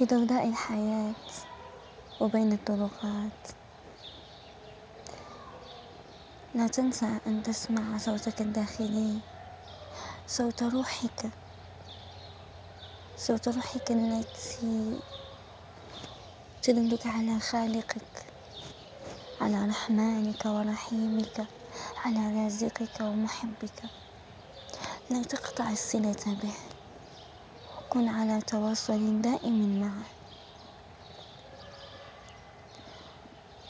في ضوضاء الحياة وبين الطرقات. لا تنسى أن تسمع صوتك الداخلي صوت روحك صوت روحك التي تدلك على خالقك على رحمانك ورحيمك على رازقك ومحبك. لا تقطع الصلة به. كن على تواصل دائم معه.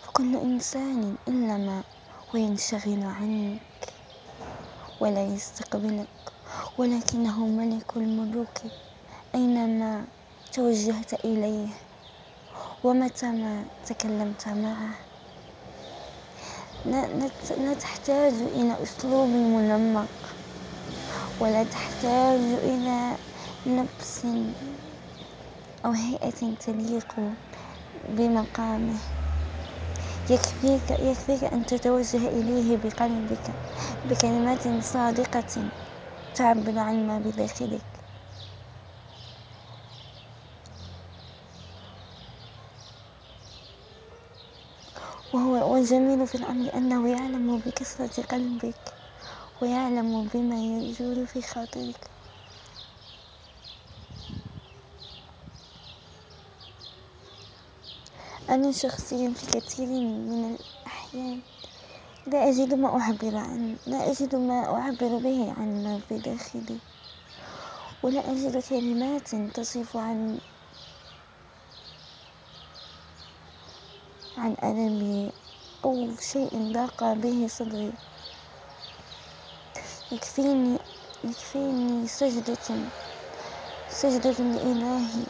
فكل إنسان إنما وينشغل عنك ولا يستقبلك ولكنه ملك الملوك أينما توجهت إليه ومتى ما تكلمت معه. لا تحتاج إلى أسلوب منمق ولا تحتاج إلى لبس أو هيئة تليق بمقامه. يكفيك يكفيك أن تتوجه إليه بقلبك بكلمات صادقة تعبر عن ما بداخلك. وهو والجميل في الأمر أنه يعلم بكسرة قلبك ويعلم بما يجول في خاطرك. أنا شخصيا في كثير من الأحيان لا أجد ما أعبر عن لا أجد ما أعبر به عن ما في داخلي ولا أجد كلمات تصف عن عن ألمي أو شيء ضاق به صدري. يكفيني يكفيني سجدة سجدة لإلهي.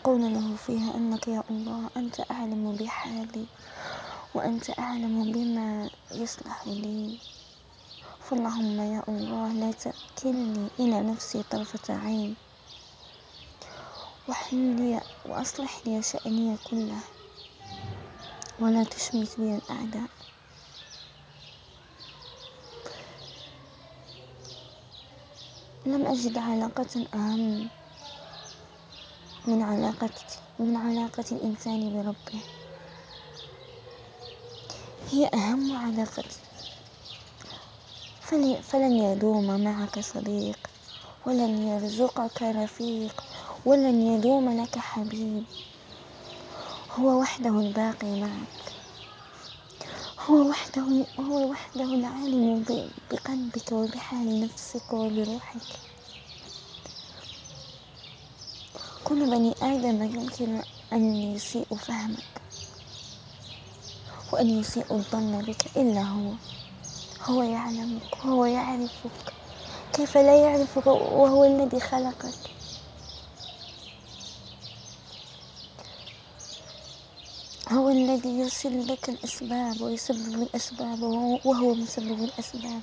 أقول له فيها أنك يا الله أنت أعلم بحالي وأنت أعلم بما يصلح لي. فاللهم يا الله لا تكلني إلى نفسي طرفة عين. واحلل لي وأصلح لي شأني كله ولا تشمت بي الأعداء. لم أجد علاقة أهم من علاقة من علاقة الإنسان بربه. هي أهم علاقة. فلن يدوم معك صديق ولن يرزقك رفيق ولن يدوم لك حبيب. هو وحده الباقي معك. هو وحده هو وحده العالم بقلبك وبحال نفسك وبروحك. كل بني آدم يمكن أن يسيء فهمك وأن يسيء الظن بك إلا هو. هو يعلمك وهو يعرفك. كيف لا يعرفك؟ وهو الذي خلقك. هو الذي يرسل لك الأسباب ويسبب الأسباب وهو مسبب الأسباب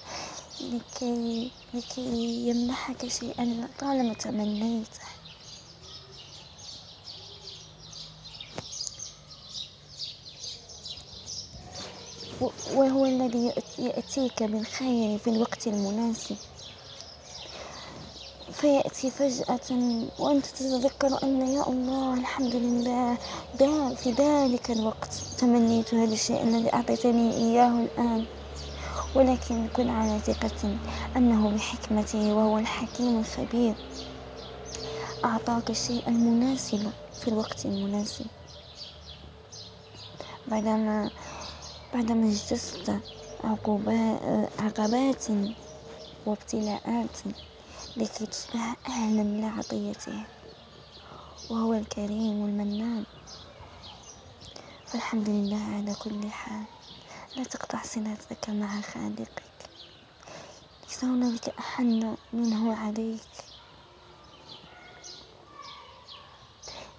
لكي, لكي يمنحك شيئا طالما تمنيته. وهو الذي يأتيك بالخير في الوقت المناسب. فيأتي فجأة وأنت تتذكر أن يا الله الحمد لله دا في ذلك الوقت تمنيت هذا الشيء الذي أعطيتني إياه الآن. ولكن كن على ثقة أنه بحكمته وهو الحكيم الخبير. أعطاك الشيء المناسب في الوقت المناسب. بعدما بعدما اجتزت عقبات وابتلاءات لكي تصبح أهلا لعطيته وهو الكريم المنان. فالحمد لله على كل حال. لا تقطع صلتك مع خالقك. ليس هنالك أحن منه عليك.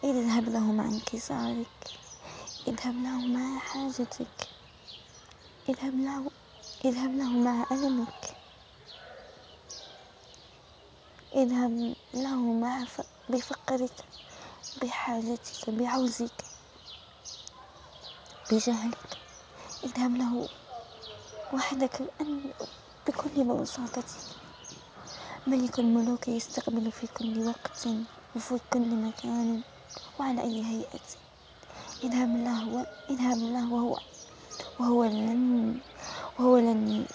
اذهب له مع انكسارك اذهب له مع حاجتك. اذهب له اذهب له مع ألمك. اذهب له مع بفقرك بحاجتك بعوزك بجهلك. اذهب له وحدك بكل بساطتك. ملك الملوك يستقبل في كل وقت وفي كل مكان وعلى أي هيئة. إذهب الله إذهب الله وهو وهو لن وهو لن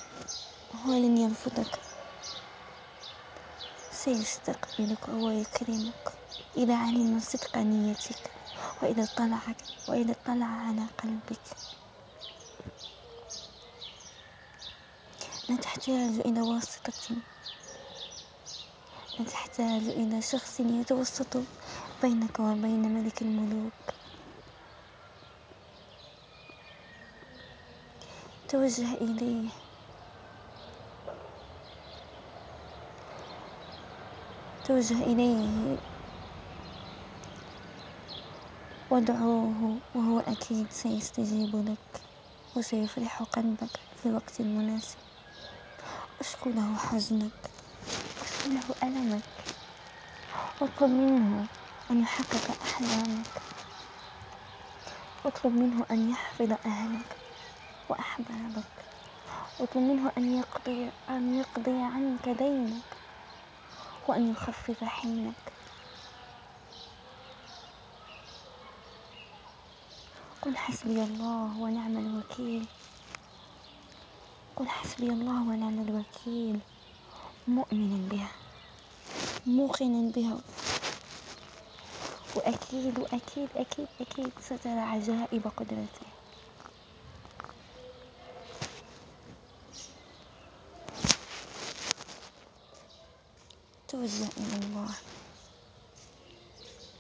وهو لن يرفضك سيستقبلك ويكرمك إذا علم صدق نيتك وإذا اطلع وإذا اطلع على قلبك. لا تحتاج إلى واسطة. لا تحتاج إلى شخص يتوسط بينك وبين ملك الملوك. توجه إليه. توجه إليه. وادعوه وهو أكيد سيستجيب لك وسيفرح قلبك في الوقت المناسب أشكو له حزنك. أشكو له ألمك. واطلب منه أن يحقق أحلامك. اطلب منه أن يحفظ أهلك. وأحبابك اطلب منه أن يقضي أن يقضي عنك دينك وأن يخفف حملك قل حسبي الله ونعم الوكيل. قل حسبي الله ونعم الوكيل. مؤمنا بها موقنا بها وأكيد وأكيد أكيد أكيد سترى عجائب قدرته. توجه إلى الله